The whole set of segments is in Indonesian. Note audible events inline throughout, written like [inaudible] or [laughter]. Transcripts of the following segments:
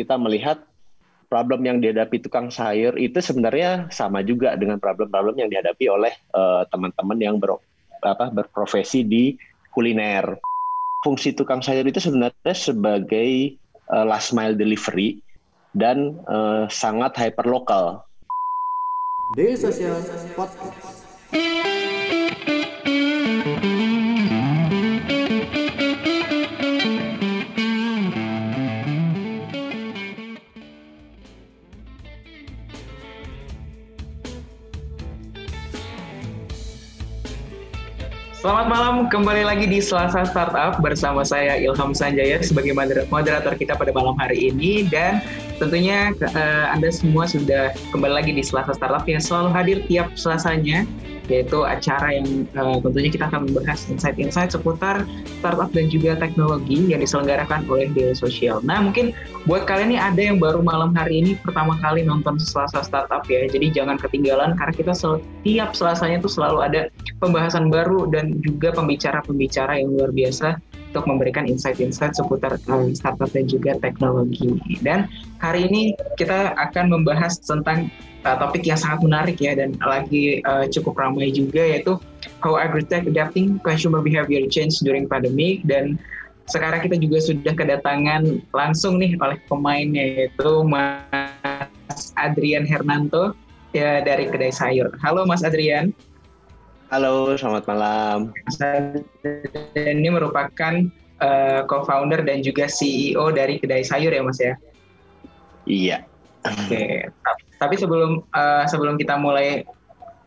kita melihat problem yang dihadapi tukang sayur itu sebenarnya sama juga dengan problem-problem yang dihadapi oleh uh, teman-teman yang ber, apa, berprofesi di kuliner. Fungsi tukang sayur itu sebenarnya sebagai uh, last mile delivery dan uh, sangat hyper lokal. Podcast. Selamat malam, kembali lagi di Selasa Startup bersama saya Ilham Sanjaya sebagai moderator kita pada malam hari ini. Dan tentunya uh, Anda semua sudah kembali lagi di Selasa Startup yang selalu hadir tiap Selasanya yaitu acara yang uh, tentunya kita akan membahas insight-insight seputar startup dan juga teknologi yang diselenggarakan oleh Daily Social. Nah, mungkin buat kalian nih ada yang baru malam hari ini pertama kali nonton Selasa Startup ya. Jadi jangan ketinggalan karena kita setiap Selasanya itu selalu ada pembahasan baru dan juga pembicara-pembicara yang luar biasa untuk memberikan insight-insight seputar um, startup dan juga teknologi. Dan hari ini kita akan membahas tentang uh, topik yang sangat menarik ya dan lagi uh, cukup ramai juga yaitu how agritech adapting consumer behavior change during pandemic dan sekarang kita juga sudah kedatangan langsung nih oleh pemainnya yaitu Mas Adrian Hernanto ya dari kedai sayur. Halo Mas Adrian. Halo, selamat malam. Ini merupakan uh, co-founder dan juga CEO dari kedai sayur ya Mas ya? Iya. Oke. Tapi sebelum uh, sebelum kita mulai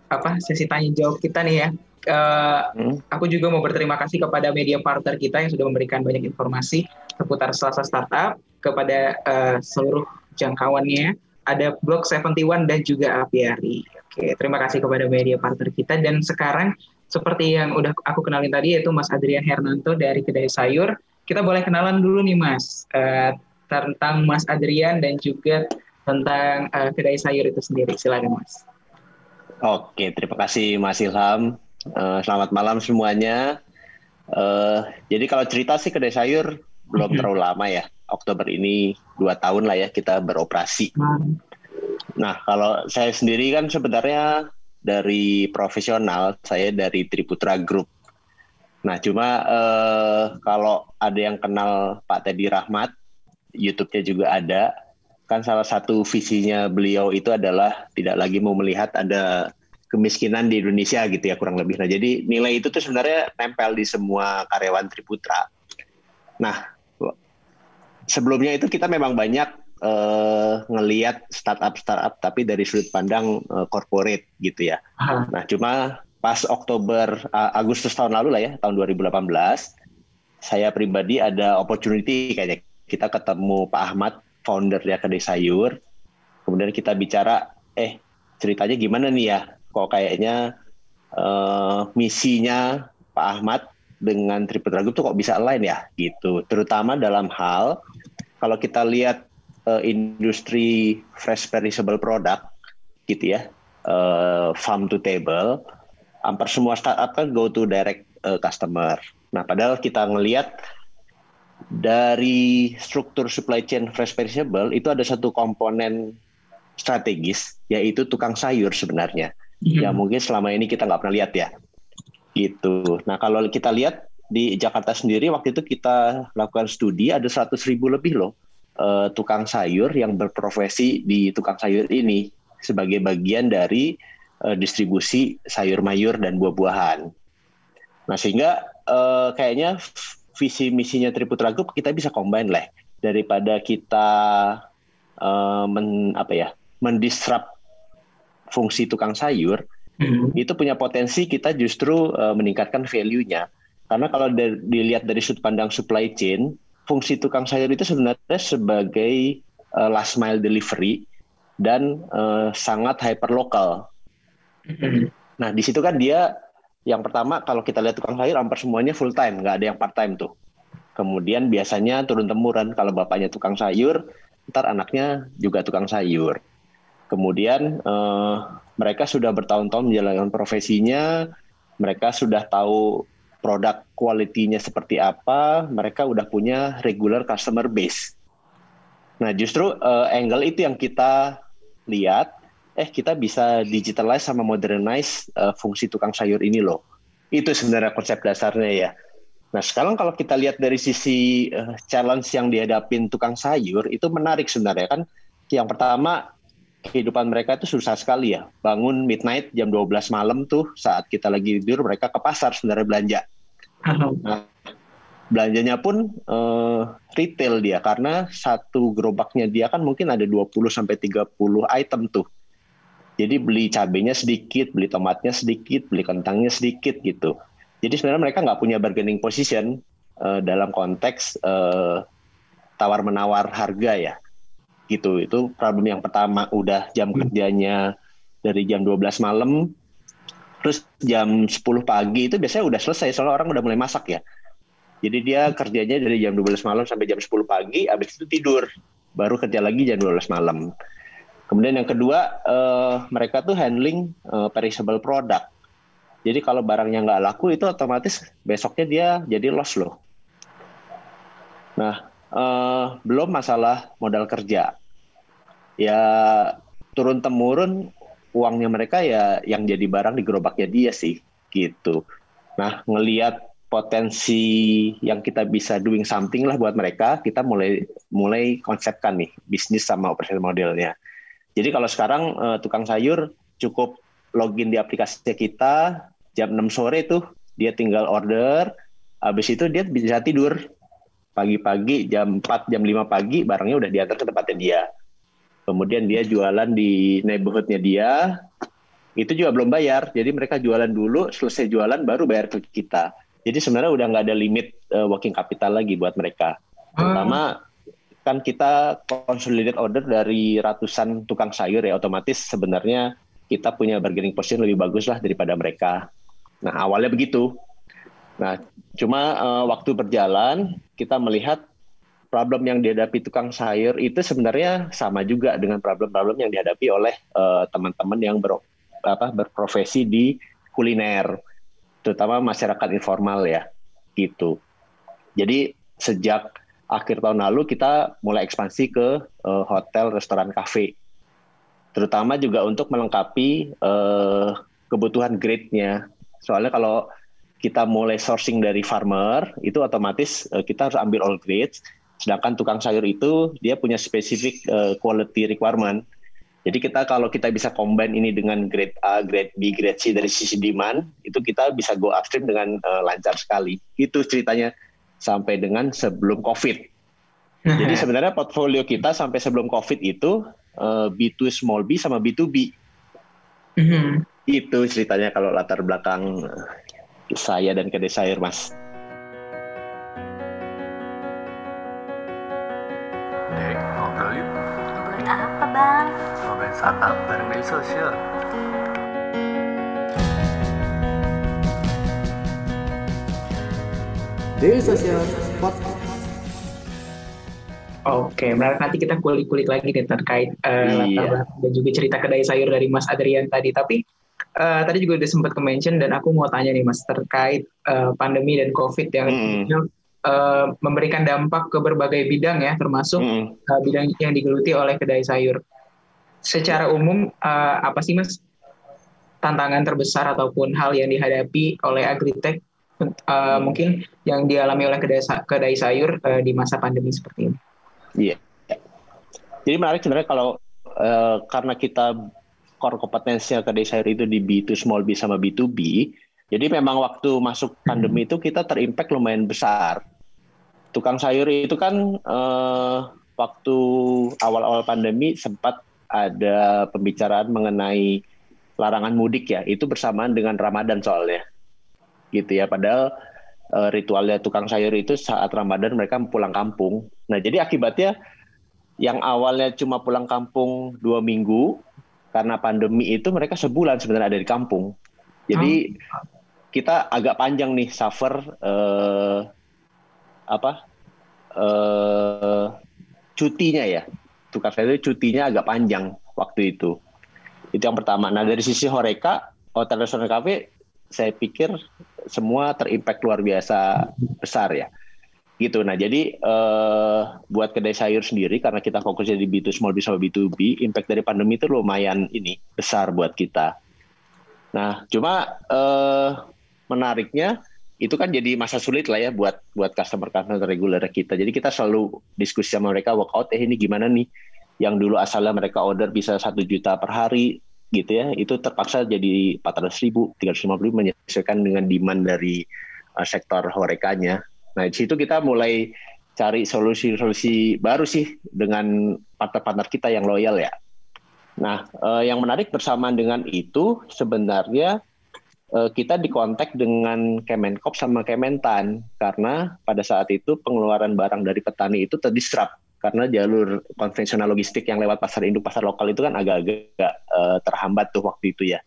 apa sesi tanya jawab kita nih ya, uh, hmm? aku juga mau berterima kasih kepada media partner kita yang sudah memberikan banyak informasi seputar Selasa Startup kepada uh, seluruh jangkauannya. Ada blog 71 dan juga Apiari. Oke, terima kasih kepada media partner kita dan sekarang seperti yang udah aku kenalin tadi yaitu Mas Adrian Hernanto dari Kedai Sayur. Kita boleh kenalan dulu nih Mas uh, tentang Mas Adrian dan juga tentang uh, Kedai Sayur itu sendiri. Silakan Mas. Oke, terima kasih Mas Ilham. Uh, selamat malam semuanya. Uh, jadi kalau cerita sih Kedai Sayur belum terlalu lama ya. Oktober ini dua tahun lah ya kita beroperasi. Hmm. Nah, kalau saya sendiri kan sebenarnya dari profesional, saya dari Triputra Group. Nah, cuma eh, kalau ada yang kenal Pak Teddy Rahmat, YouTube-nya juga ada. Kan salah satu visinya beliau itu adalah tidak lagi mau melihat ada kemiskinan di Indonesia gitu ya kurang lebih. Nah, jadi nilai itu tuh sebenarnya nempel di semua karyawan Triputra. Nah, sebelumnya itu kita memang banyak uh, ngeliat startup startup tapi dari sudut pandang uh, corporate gitu ya. Aha. Nah cuma pas Oktober uh, Agustus tahun lalu lah ya tahun 2018 saya pribadi ada opportunity kayaknya. Kita ketemu Pak Ahmad founder ya kedai sayur kemudian kita bicara eh ceritanya gimana nih ya? Kok kayaknya uh, misinya Pak Ahmad dengan Triple Group tuh kok bisa lain ya? Gitu. Terutama dalam hal kalau kita lihat uh, industri fresh perishable product gitu ya uh, farm to table hampir semua startup kan go to direct uh, customer. Nah padahal kita ngelihat dari struktur supply chain fresh perishable itu ada satu komponen strategis yaitu tukang sayur sebenarnya. Mm-hmm. ya mungkin selama ini kita nggak pernah lihat ya. Gitu. Nah kalau kita lihat di Jakarta sendiri waktu itu kita lakukan studi ada 100 ribu lebih loh uh, tukang sayur yang berprofesi di tukang sayur ini sebagai bagian dari uh, distribusi sayur mayur dan buah-buahan. Nah sehingga uh, kayaknya visi misinya Triputra Group kita bisa combine lah daripada kita uh, men, apa ya mendisrupt fungsi tukang sayur hmm. itu punya potensi kita justru uh, meningkatkan value-nya karena kalau dilihat dari sudut pandang supply chain fungsi tukang sayur itu sebenarnya sebagai uh, last mile delivery dan uh, sangat hyper lokal. Mm-hmm. Nah di situ kan dia yang pertama kalau kita lihat tukang sayur hampir semuanya full time, nggak ada yang part time tuh. Kemudian biasanya turun temurun kalau bapaknya tukang sayur, ntar anaknya juga tukang sayur. Kemudian uh, mereka sudah bertahun-tahun menjalankan profesinya, mereka sudah tahu produk quality-nya seperti apa, mereka udah punya regular customer base. Nah, justru uh, angle itu yang kita lihat, eh kita bisa digitalize sama modernize uh, fungsi tukang sayur ini loh. Itu sebenarnya konsep dasarnya ya. Nah, sekarang kalau kita lihat dari sisi uh, challenge yang dihadapin tukang sayur, itu menarik sebenarnya kan. Yang pertama, kehidupan mereka itu susah sekali ya. Bangun midnight jam 12 malam tuh saat kita lagi tidur mereka ke pasar sebenarnya belanja. Nah, belanjanya pun uh, retail dia karena satu gerobaknya dia kan mungkin ada 20 sampai 30 item tuh. Jadi beli cabenya sedikit, beli tomatnya sedikit, beli kentangnya sedikit gitu. Jadi sebenarnya mereka nggak punya bargaining position uh, dalam konteks uh, tawar menawar harga ya. Gitu. Itu problem yang pertama udah jam hmm. kerjanya dari jam 12 malam terus jam 10 pagi itu biasanya udah selesai soalnya orang udah mulai masak ya jadi dia kerjanya dari jam 12 malam sampai jam 10 pagi, habis itu tidur. Baru kerja lagi jam 12 malam. Kemudian yang kedua, uh, mereka tuh handling uh, perishable product. Jadi kalau barangnya nggak laku itu otomatis besoknya dia jadi loss loh. Nah, uh, belum masalah modal kerja. Ya turun temurun uangnya mereka ya yang jadi barang di gerobaknya dia sih gitu. Nah, ngelihat potensi yang kita bisa doing something lah buat mereka, kita mulai mulai konsepkan nih bisnis sama operasi modelnya. Jadi kalau sekarang uh, tukang sayur cukup login di aplikasi kita jam 6 sore tuh dia tinggal order, habis itu dia bisa tidur pagi-pagi jam 4 jam 5 pagi barangnya udah diantar ke tempatnya dia. Kemudian dia jualan di neighborhoodnya dia, itu juga belum bayar. Jadi mereka jualan dulu, selesai jualan baru bayar ke kita. Jadi sebenarnya udah nggak ada limit uh, working capital lagi buat mereka. Terutama hmm. kan kita consolidated order dari ratusan tukang sayur ya otomatis sebenarnya kita punya bargaining position lebih bagus lah daripada mereka. Nah awalnya begitu. Nah cuma uh, waktu berjalan kita melihat problem yang dihadapi tukang sayur itu sebenarnya sama juga dengan problem-problem yang dihadapi oleh uh, teman-teman yang ber, apa, berprofesi di kuliner terutama masyarakat informal ya gitu. Jadi sejak akhir tahun lalu kita mulai ekspansi ke uh, hotel, restoran, kafe, terutama juga untuk melengkapi uh, kebutuhan grade-nya. Soalnya kalau kita mulai sourcing dari farmer, itu otomatis kita harus ambil all grades. Sedangkan tukang sayur itu dia punya spesifik uh, quality requirement. Jadi kita kalau kita bisa combine ini dengan grade A, grade B, grade C dari sisi demand, itu kita bisa go upstream dengan uh, lancar sekali. Itu ceritanya sampai dengan sebelum COVID. Jadi sebenarnya portfolio kita sampai sebelum COVID itu uh, B2 small B sama B2B. Mm-hmm. Itu ceritanya kalau latar belakang uh, saya dan kedai sayur, Mas. Startup bareng media sosial. Daily Social Podcast. Oke, menarik nanti kita kulik-kulik lagi nih terkait uh, iya. dan juga cerita kedai sayur dari Mas Adrian tadi. Tapi uh, tadi juga udah sempat ke-mention dan aku mau tanya nih Mas terkait uh, pandemi dan COVID yang hmm. uh, memberikan dampak ke berbagai bidang ya, termasuk hmm. uh, bidang yang digeluti oleh kedai sayur secara umum uh, apa sih mas tantangan terbesar ataupun hal yang dihadapi oleh agritech uh, mungkin yang dialami oleh kedai, kedai sayur uh, di masa pandemi seperti ini? Iya. Jadi menarik sebenarnya kalau uh, karena kita core kompetensinya kedai sayur itu di B2 small B sama B2B, jadi memang waktu masuk pandemi itu kita terimpact lumayan besar. Tukang sayur itu kan uh, waktu awal-awal pandemi sempat ada pembicaraan mengenai larangan mudik ya, itu bersamaan dengan Ramadan soalnya. Gitu ya, padahal uh, ritualnya tukang sayur itu saat Ramadan mereka pulang kampung. Nah, jadi akibatnya yang awalnya cuma pulang kampung dua minggu karena pandemi itu mereka sebulan sebenarnya ada di kampung. Jadi oh. kita agak panjang nih suffer uh, apa uh, cutinya ya tukar saya itu cutinya agak panjang waktu itu. Itu yang pertama. Nah dari sisi Horeca, hotel restoran cafe, saya pikir semua terimpact luar biasa besar ya. gitu. Nah, jadi uh, buat kedai sayur sendiri karena kita fokusnya di B2 small business sama B2B, impact dari pandemi itu lumayan ini besar buat kita. Nah, cuma uh, menariknya itu kan jadi masa sulit lah ya buat buat customer customer reguler kita. Jadi kita selalu diskusi sama mereka workout eh ini gimana nih? Yang dulu asalnya mereka order bisa satu juta per hari gitu ya. Itu terpaksa jadi 400 ribu 350 ribu menyesuaikan dengan demand dari uh, sektor horekanya. Nah di situ kita mulai cari solusi-solusi baru sih dengan partner-partner kita yang loyal ya. Nah uh, yang menarik bersamaan dengan itu sebenarnya kita dikontak dengan Kemenkop sama Kementan karena pada saat itu pengeluaran barang dari petani itu terdisrupt karena jalur konvensional logistik yang lewat pasar induk pasar lokal itu kan agak-agak uh, terhambat tuh waktu itu ya.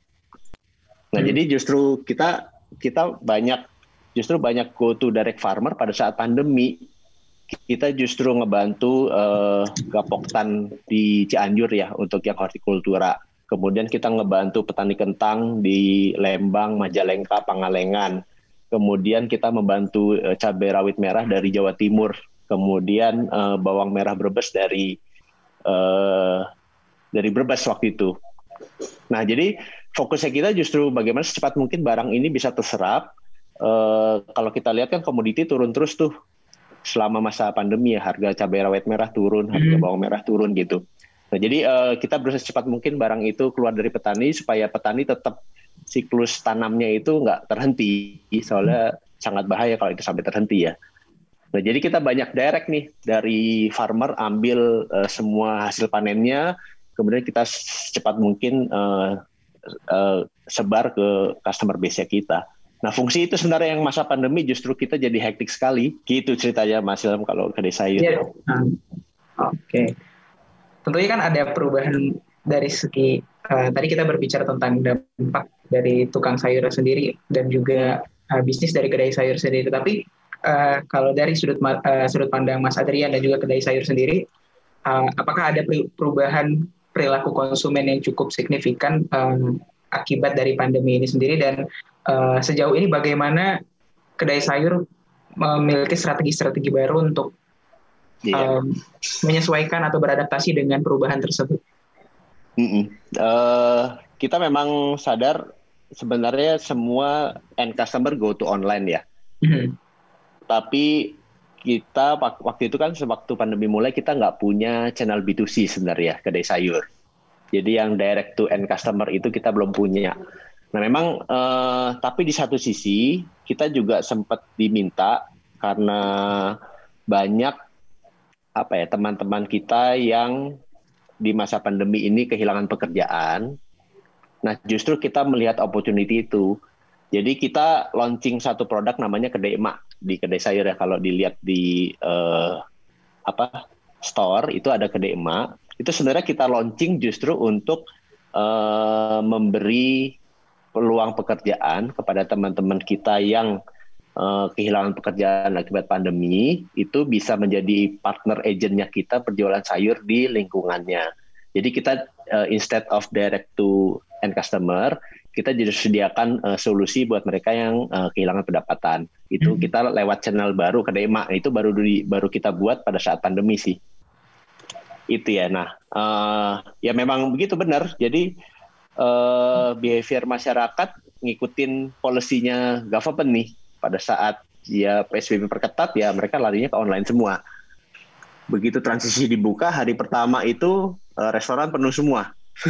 Nah hmm. jadi justru kita kita banyak justru banyak go to direct farmer pada saat pandemi kita justru ngebantu uh, gapoktan di Cianjur ya untuk yang hortikultura. Kemudian kita ngebantu petani kentang di Lembang, Majalengka, Pangalengan. Kemudian kita membantu uh, cabai rawit merah dari Jawa Timur kemudian uh, bawang merah Brebes dari uh, dari Brebes waktu itu. Nah, jadi fokusnya kita justru bagaimana secepat mungkin barang ini bisa terserap. Uh, kalau kita lihat kan komoditi turun terus tuh selama masa pandemi ya harga cabai rawit merah turun, harga hmm. bawang merah turun gitu. Nah, jadi uh, kita berusaha secepat mungkin barang itu keluar dari petani supaya petani tetap siklus tanamnya itu nggak terhenti. Soalnya hmm. sangat bahaya kalau itu sampai terhenti ya. Nah, jadi kita banyak direct nih dari farmer ambil uh, semua hasil panennya, kemudian kita secepat mungkin uh, uh, sebar ke customer base kita. Nah, fungsi itu sebenarnya yang masa pandemi justru kita jadi hektik sekali. Gitu ceritanya Mas Ilham kalau ke desa itu. Yeah. Oke. Okay. Tentunya kan ada perubahan dari segi uh, tadi kita berbicara tentang dampak dari tukang sayur sendiri dan juga uh, bisnis dari kedai sayur sendiri. Tapi uh, kalau dari sudut uh, sudut pandang Mas Adrian dan juga kedai sayur sendiri, uh, apakah ada perubahan perilaku konsumen yang cukup signifikan um, akibat dari pandemi ini sendiri dan uh, sejauh ini bagaimana kedai sayur memiliki strategi-strategi baru untuk yeah. um, menyesuaikan atau beradaptasi dengan perubahan tersebut? Mm -mm. Uh, kita memang sadar sebenarnya semua end customer go to online ya. Mm -hmm tapi kita waktu itu kan sewaktu pandemi mulai kita nggak punya channel B2C sebenarnya kedai sayur. Jadi yang direct to end customer itu kita belum punya. Nah memang eh, tapi di satu sisi kita juga sempat diminta karena banyak apa ya teman-teman kita yang di masa pandemi ini kehilangan pekerjaan. Nah justru kita melihat opportunity itu. Jadi kita launching satu produk namanya kedai emak di kedai sayur ya kalau dilihat di uh, apa store itu ada kedai emak itu sebenarnya kita launching justru untuk uh, memberi peluang pekerjaan kepada teman-teman kita yang uh, kehilangan pekerjaan akibat pandemi itu bisa menjadi partner agentnya kita berjualan sayur di lingkungannya. Jadi kita uh, instead of direct to end customer, kita jadi sediakan uh, solusi buat mereka yang uh, kehilangan pendapatan. Itu hmm. kita lewat channel baru ke DEMA. Itu baru di, baru kita buat pada saat pandemi sih. Itu ya. Nah, uh, ya memang begitu benar. Jadi uh, behavior masyarakat ngikutin polisinya government nih pada saat ya PSBB perketat ya mereka larinya ke online semua. Begitu transisi dibuka hari pertama itu uh, restoran penuh semua. [laughs]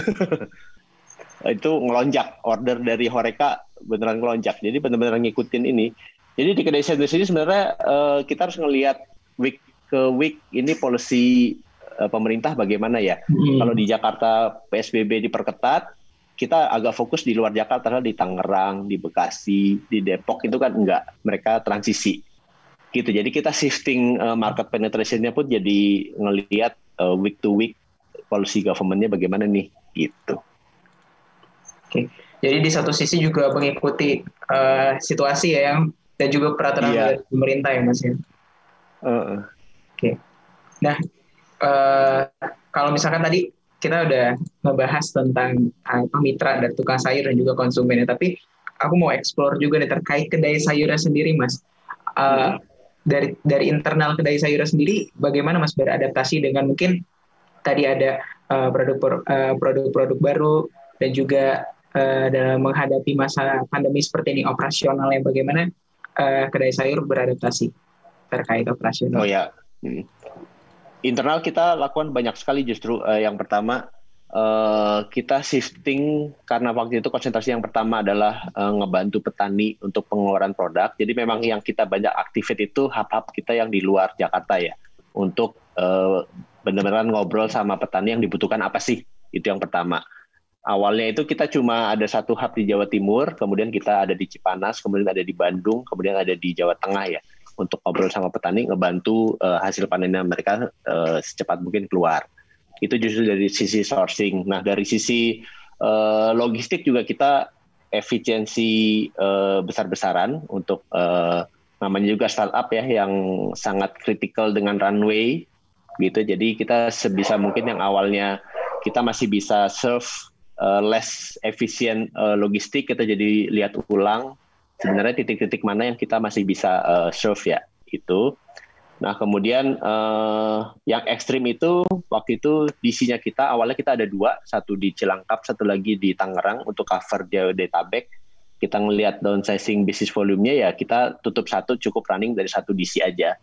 itu ngelonjak order dari Horeca beneran ngelonjak jadi benar-benar ngikutin ini jadi di kedai saya sini sebenarnya uh, kita harus ngelihat week ke week ini polisi uh, pemerintah bagaimana ya hmm. kalau di Jakarta PSBB diperketat kita agak fokus di luar Jakarta di Tangerang, di Bekasi, di Depok itu kan enggak mereka transisi gitu. Jadi kita shifting uh, market penetrationnya pun jadi ngelihat uh, week to week policy governmentnya bagaimana nih gitu. Oke. Jadi di satu sisi juga mengikuti uh, situasi ya yang dan juga peraturan yeah. dari pemerintah ya mas ya. Uh. Oke. Nah uh, kalau misalkan tadi kita udah membahas tentang uh, mitra dan tukang sayur dan juga konsumen, tapi aku mau explore juga nih terkait kedai sayurnya sendiri mas. Uh, dari dari internal kedai sayur sendiri bagaimana Mas beradaptasi dengan mungkin tadi ada uh, produk uh, produk-produk baru dan juga uh, dalam menghadapi masa pandemi seperti ini operasional yang bagaimana uh, kedai sayur beradaptasi terkait operasional. Oh ya. Hmm. Internal kita lakukan banyak sekali justru uh, yang pertama uh, kita shifting karena waktu itu konsentrasi yang pertama adalah uh, ngebantu petani untuk pengeluaran produk. Jadi memang yang kita banyak aktifit itu hub-hub kita yang di luar Jakarta ya untuk uh, benar-benar ngobrol sama petani yang dibutuhkan apa sih itu yang pertama. Awalnya itu kita cuma ada satu hub di Jawa Timur, kemudian kita ada di Cipanas, kemudian ada di Bandung, kemudian ada di Jawa Tengah ya untuk ngobrol sama petani, ngebantu uh, hasil panennya mereka uh, secepat mungkin keluar. Itu justru dari sisi sourcing. Nah dari sisi uh, logistik juga kita efisiensi uh, besar-besaran untuk uh, namanya juga startup ya yang sangat kritikal dengan runway gitu. Jadi kita sebisa mungkin yang awalnya kita masih bisa serve uh, less efisien uh, logistik kita jadi lihat ulang sebenarnya titik-titik mana yang kita masih bisa uh, serve ya itu. Nah kemudian uh, yang ekstrim itu waktu itu DC-nya kita awalnya kita ada dua, satu di Cilangkap, satu lagi di Tangerang untuk cover Jabodetabek. Kita ngelihat downsizing bisnis volumenya ya kita tutup satu cukup running dari satu DC aja.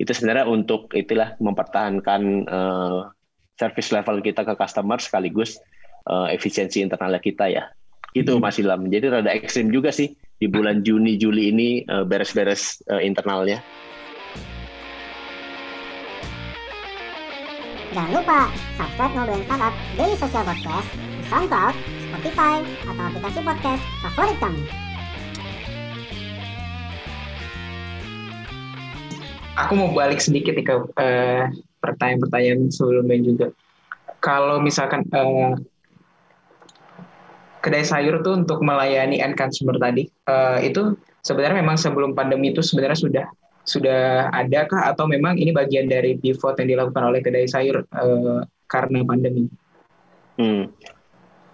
Itu sebenarnya untuk itulah mempertahankan uh, service level kita ke customer sekaligus uh, efisiensi internalnya kita ya. Itu hmm. Mas Ilham. Jadi rada ekstrim juga sih di bulan Juni Juli ini uh, beres-beres uh, internalnya. Jangan lupa subscribe Ngobrolin Startup Daily Social Podcast di SoundCloud, Spotify, atau aplikasi podcast favorit kamu. Aku mau balik sedikit nih ke uh, pertanyaan-pertanyaan sebelumnya juga. Kalau misalkan uh, kedai sayur tuh untuk melayani end consumer tadi uh, itu sebenarnya memang sebelum pandemi itu sebenarnya sudah sudah ada kah atau memang ini bagian dari pivot yang dilakukan oleh kedai sayur uh, karena pandemi? Hmm.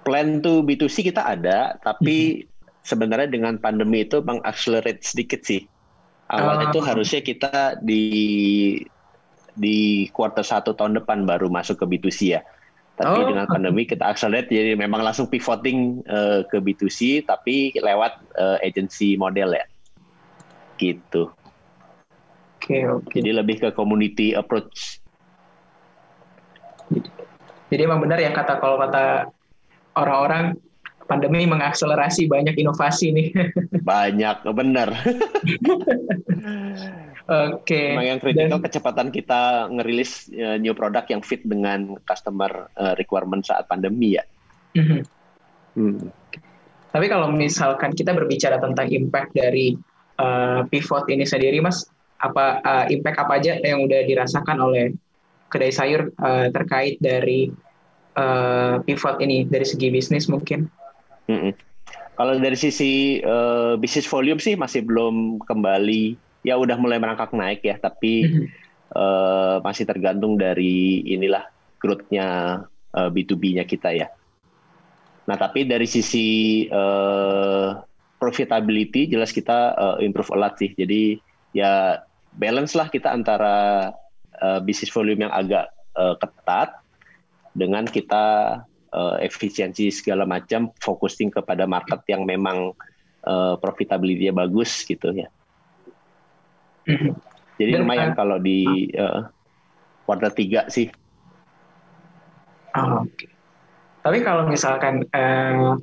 Plan to B2C kita ada, tapi hmm. sebenarnya dengan pandemi itu mengaccelerate sedikit sih. Awalnya itu oh. harusnya kita di di quarter satu tahun depan baru masuk ke B2C ya. Tapi oh. dengan pandemi kita accelerate jadi memang langsung pivoting uh, ke B2C tapi lewat uh, agency model ya. Gitu. Oke, okay, oke. Okay. Jadi lebih ke community approach. Jadi emang benar yang kata kalau kata orang-orang pandemi mengakselerasi banyak inovasi nih. [laughs] banyak, benar. [laughs] Oke. Okay. Memang yang kritikal Dan, kecepatan kita ngerilis uh, new product yang fit dengan customer uh, requirement saat pandemi ya. Mm-hmm. Hmm. Tapi kalau misalkan kita berbicara tentang impact dari uh, pivot ini sendiri, Mas, apa uh, impact apa aja yang udah dirasakan oleh kedai sayur uh, terkait dari uh, pivot ini dari segi bisnis mungkin? Mm-hmm. Kalau dari sisi uh, bisnis volume sih masih belum kembali ya udah mulai merangkak naik ya, tapi mm -hmm. uh, masih tergantung dari inilah growth-nya uh, eh, B2B-nya kita ya. Nah, tapi dari sisi uh, profitability jelas kita uh, improve a lot sih. Jadi ya balance lah kita antara uh, bisnis volume yang agak uh, ketat dengan kita uh, efisiensi segala macam focusing kepada market yang memang uh, profitability-nya bagus gitu ya. Jadi Dan, lumayan uh, kalau di uh, quarter tiga sih. Oh, okay. Tapi kalau misalkan uh,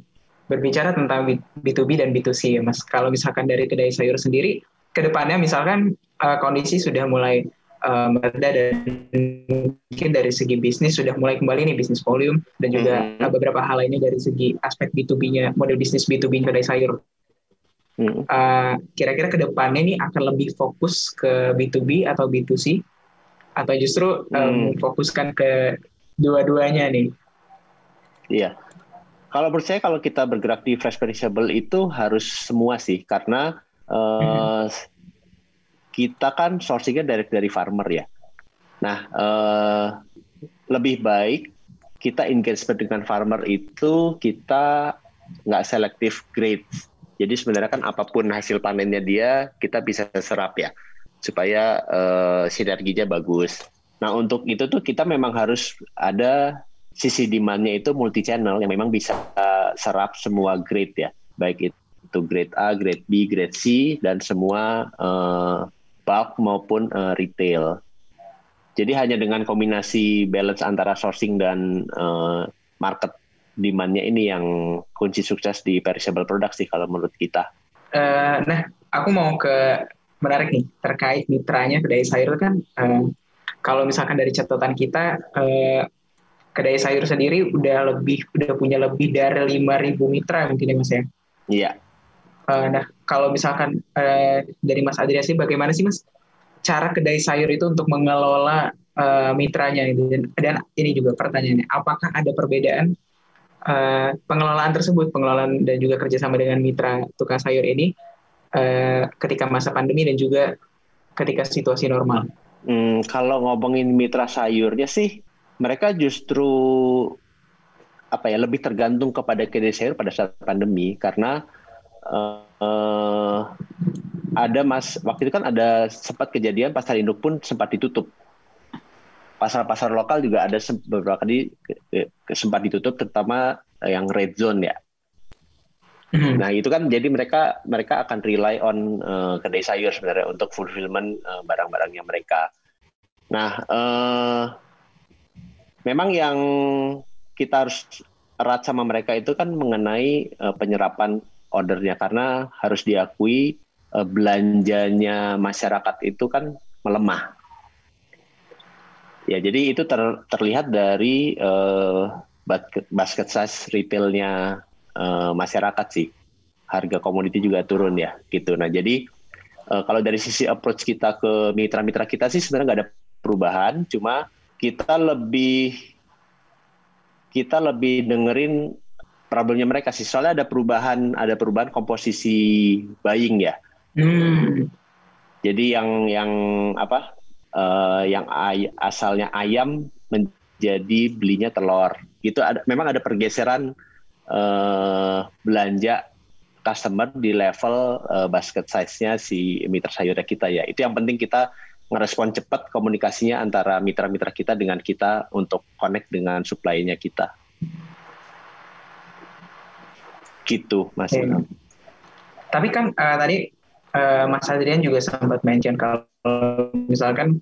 berbicara tentang B2B dan B2C ya Mas, kalau misalkan dari kedai sayur sendiri, ke depannya misalkan uh, kondisi sudah mulai uh, mereda dan mungkin dari segi bisnis sudah mulai kembali nih bisnis volume dan juga hmm. beberapa hal lainnya dari segi aspek B2B-nya, model bisnis B2B kedai sayur Hmm. Uh, kira-kira ke depannya ini akan lebih fokus ke B2B atau B2C atau justru um, fokuskan ke dua-duanya nih? Iya. Kalau menurut saya kalau kita bergerak di fresh perishable itu harus semua sih karena uh, hmm. kita kan sourcingnya dari dari farmer ya. Nah, uh, lebih baik kita engagement dengan farmer itu kita nggak selektif grade jadi sebenarnya kan apa pun hasil panennya dia kita bisa serap ya. supaya uh, sinerginya bagus. Nah untuk itu tuh kita memang harus ada sisi demandnya itu multi channel yang memang bisa serap semua grade ya, baik itu grade A, grade B, grade C dan semua uh, bulk maupun uh, retail. Jadi hanya dengan kombinasi balance antara sourcing dan uh, market demandnya ini yang kunci sukses di perishable product sih kalau menurut kita. Uh, nah, aku mau ke menarik nih terkait mitranya kedai sayur kan. Uh, kalau misalkan dari catatan kita, uh, kedai sayur sendiri udah lebih udah punya lebih dari 5.000 mitra mungkin ya mas ya. Iya. Uh, nah, kalau misalkan uh, dari Mas Adria sih, bagaimana sih mas cara kedai sayur itu untuk mengelola uh, mitranya dan, dan ini juga pertanyaannya apakah ada perbedaan uh, pengelolaan tersebut pengelolaan dan juga kerjasama dengan mitra tukang sayur ini uh, ketika masa pandemi dan juga ketika situasi normal. Hmm, kalau ngomongin mitra sayurnya sih mereka justru apa ya lebih tergantung kepada kedai sayur pada saat pandemi karena uh, uh, ada mas waktu itu kan ada sempat kejadian pasar induk pun sempat ditutup. Pasar-pasar lokal juga ada beberapa kali sempat ditutup, terutama yang red zone ya. Hmm. Nah itu kan jadi mereka mereka akan rely on uh, kedai sayur sebenarnya untuk fulfillment uh, barang-barangnya mereka. Nah uh, memang yang kita harus erat sama mereka itu kan mengenai uh, penyerapan ordernya karena harus diakui uh, belanjanya masyarakat itu kan melemah. Ya, jadi itu ter, terlihat dari uh, basket size retailnya uh, masyarakat sih. Harga komoditi juga turun ya, gitu. Nah, jadi uh, kalau dari sisi approach kita ke mitra-mitra kita sih sebenarnya nggak ada perubahan, cuma kita lebih kita lebih dengerin problemnya mereka sih. Soalnya ada perubahan, ada perubahan komposisi buying ya. Hmm. Jadi yang yang apa? Uh, yang ay asalnya ayam menjadi belinya telur. Itu ada memang ada pergeseran uh, belanja customer di level uh, basket size-nya si mitra sayurnya kita ya. Itu yang penting kita ngerespon cepat komunikasinya antara mitra-mitra kita dengan kita untuk connect dengan supply-nya kita. Gitu, Mas. Hmm. Tapi kan uh, tadi uh, Mas Adrian juga sempat mention kalau misalkan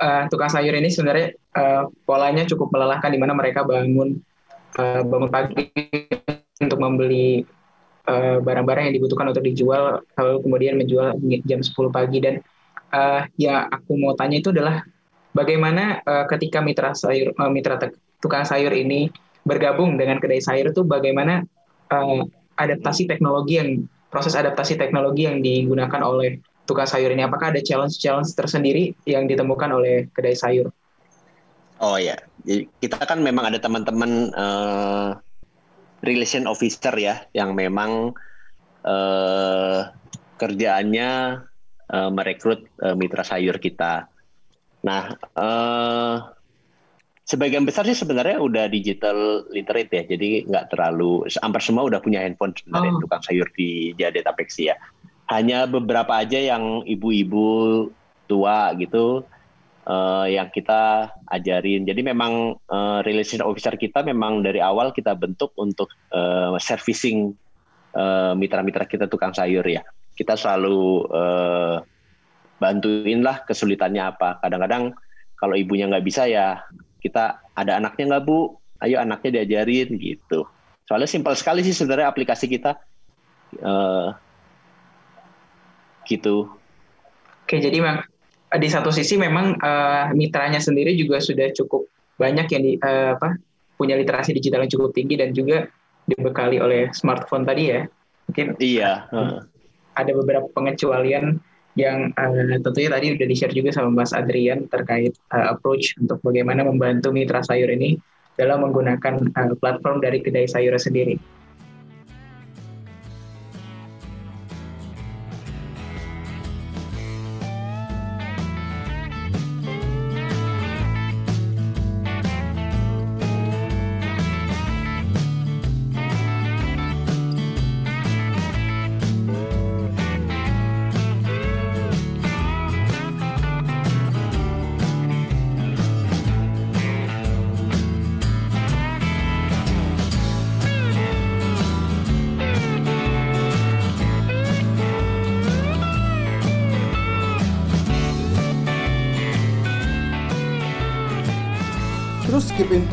uh, tukang sayur ini sebenarnya uh, polanya cukup melelahkan di mana mereka bangun uh, bangun pagi untuk membeli barang-barang uh, yang dibutuhkan untuk dijual lalu kemudian menjual jam 10 pagi. Dan uh, ya aku mau tanya itu adalah bagaimana uh, ketika mitra sayur uh, mitra tukang sayur ini bergabung dengan kedai sayur itu bagaimana uh, adaptasi teknologi yang proses adaptasi teknologi yang digunakan oleh tukang sayur ini? Apakah ada challenge-challenge tersendiri yang ditemukan oleh kedai sayur? Oh ya, kita kan memang ada teman-teman uh, relation officer ya, yang memang uh, kerjaannya uh, merekrut uh, mitra sayur kita. Nah, uh, sebagian besar sih sebenarnya udah digital literate ya, jadi nggak terlalu hampir semua udah punya handphone sebenarnya oh. tukang sayur di Jadetabek ya. Hanya beberapa aja yang ibu-ibu tua gitu uh, yang kita ajarin. Jadi memang uh, relation officer kita memang dari awal kita bentuk untuk uh, servicing uh, mitra-mitra kita tukang sayur ya. Kita selalu uh, bantuin lah kesulitannya apa. Kadang-kadang kalau ibunya nggak bisa ya kita ada anaknya nggak bu? Ayo anaknya diajarin gitu. Soalnya simpel sekali sih sebenarnya aplikasi kita. Uh, gitu. Oke jadi memang di satu sisi memang uh, mitranya sendiri juga sudah cukup banyak yang di, uh, apa punya literasi digital yang cukup tinggi dan juga dibekali oleh smartphone tadi ya. Mungkin iya uh. ada beberapa pengecualian yang uh, tentunya tadi sudah di-share juga sama Mas Adrian terkait uh, approach untuk bagaimana membantu mitra sayur ini dalam menggunakan uh, platform dari kedai sayur sendiri.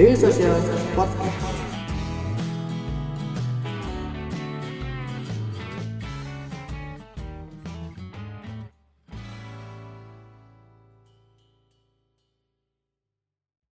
Daily Social Podcast.